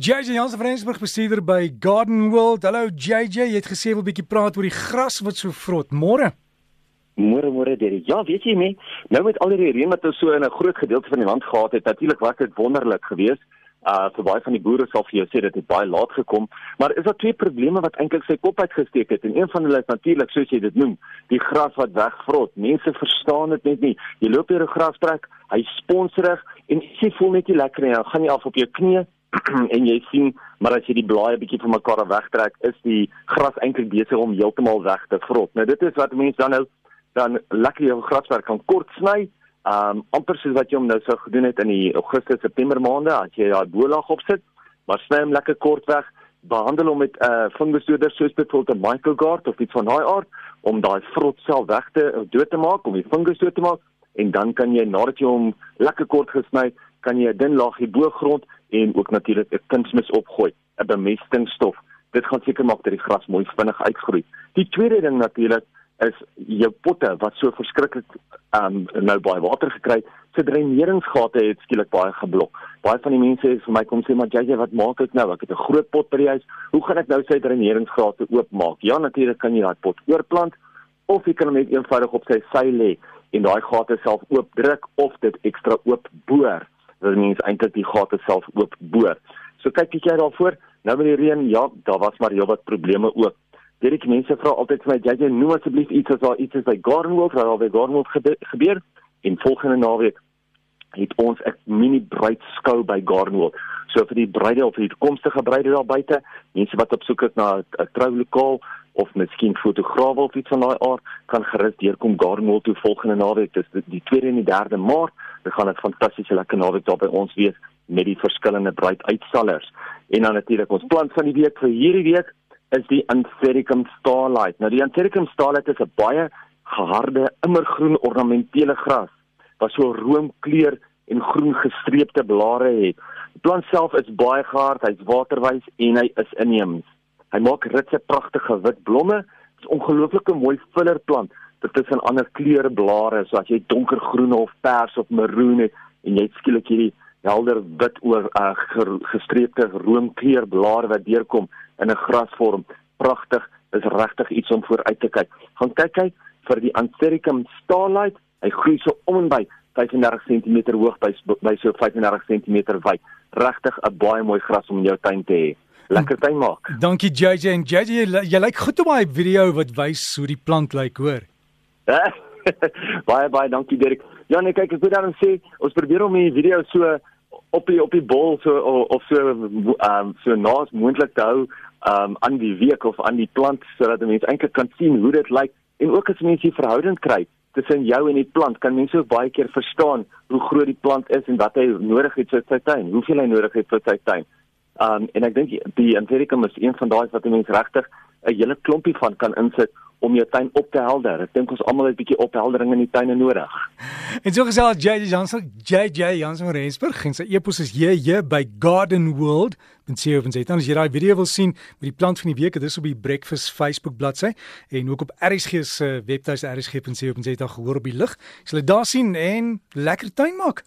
JJ Jansen van Rensburg bestuurder by Garden World. Hallo JJ, jy het gesê wil bietjie praat oor die gras wat so vrot. Môre. Môre môre Derek. Ja, weet jy nie, nou met al die reën wat ons so in 'n groot gedeelte van die land gehad het, natuurlik was dit wonderlik geweest. Uh vir baie van die boere sal vir jou sê dit het baie laat gekom, maar is daar twee probleme wat eintlik sy kop uitgesteek het en een van hulle is natuurlik soos jy dit noem, die gras wat wegvrot. Mense verstaan dit net nie. Jy loop deur 'n grastrek, hy sponsrig en jy voel net nie lekker nie. Gaan jy af op jou knieë en jy sien maar as jy die blaaie bietjie van mekaar wegtrek, is die gras eintlik besig om heeltemal weg te vrot. Nou dit is wat mense dan nou dan lekker jou graswerk kan kort sny. Um amper soos wat jy hom nou sou gedoen het in die Augustus September maande as jy daai bolag opsit, maar sny hom lekker kort weg. Behandel hom met 'n uh, fungusdoder soos byvoorbeeld 'n Michael Gard of iets van daai aard om daai vrot sel weg te dood te maak, om die fungus dood te maak en dan kan jy nadat jy hom lekker kort gesny, kan jy 'n dun laagie bo grond en ook natuurlik 'n kunsmis opgooi, 'n bemestingsstof. Dit gaan seker maak dat die gras mooi vinnig uitgroei. Die tweede ding natuurlik is jou potte wat so verskriklik um nou baie water gekry het, se dreineringsgate het skielik baie geblok. Baie van die mense sê vir my kom sê maar JJ wat maak ek nou? Ek het 'n groot pot by die huis. Hoe gaan ek nou sy dreineringsgate oopmaak? Ja, natuurlik kan jy daai pot oorplant of jy kan hom net eenvoudig op sy sy lê en daai gate self oopdruk of dit ekstra oop boor dat mens eintlik die gate self oop boor. So kyk jy daarvoor, nou met die reën, ja, daar was maar heelwat probleme ook. Dit mense vra altyd vir my, jy noem asseblief iets as daar iets is by Gardenwold, waar albei Gardenwold gebeur en volgende naweek het ons 'n mini bruidskou by Gardenwold. So vir die bruide of vir die toekomstige bruide daar buite, mense wat op soek is na 'n troulokaal of miskien fotograwe of iets van daai aard, kan gerus deurkom Gardenwold toe volgende naweek, dis die 2de en die 3de Maart. Dit gaan 'n fantastiese lekker naweek daar by ons wees met die verskillende bruiduitstallers. En dan natuurlik ons plan van die week vir hierdie week is die Anthericum Starlight. Nou die Anthericum Starlight is 'n baie geharde, immergroen ornamentele gras wat so roomkleur en groen gestreepte blare het. Die plant self is baie gehard, hy's waterwys en hy is inheems. Hy maak ritse pragtige wit blomme. Dit is ongelooflike mooi fillerplant dit is 'n ander kleure blare so as jy donkergroen of pers of maroon het en jy skielik hierdie helder wit oor uh, gestreepte roomkleur blare wat deurkom in 'n grasvorm pragtig is regtig iets om vooruit te kyk. Gaan kyk kyk vir die Anthericum starlight hy groei so om en by 35 cm hoog by by so 35 cm wyd. Regtig 'n baie mooi gras om in jou tuin te hê lekker tuin maak. Dankie JJ en JJ jy, jy lyk goed op my video wat wys hoe die plant lyk hoor baie baie dankie Dirk. Ja nee kyk ek wil dan sê ons probeer om die video so op die op die bol so of so ehm um, so naas moontlik te hou um, aan die week of aan die plant sodat mense eintlik kan sien hoe dit lyk en ook as mense die verhouding kry tussen jou en die plant kan mense ook baie keer verstaan hoe groot die plant is en wat hy nodig het vir sy tuin, hoeveel hy nodig het vir sy tuin. Um, en ek dink die Anthericum is een van daai wat mense regtig 'n hele klompie van kan insit om jou tuin op te helder. Ek dink ons almal het 'n bietjie opheldering in die tuine nodig. En so gesels JJ Jansen, JJ Jansen van Rensburg en sy e-pos is JJ by Garden World. En sien of jy dan as jy daai video wil sien met die plant van die week, dit is op die Breakfast Facebook bladsy en ook op RSG se webtuis rsg.co.za gehoor die lig. Jy sal dit daar sien en lekker tuin maak.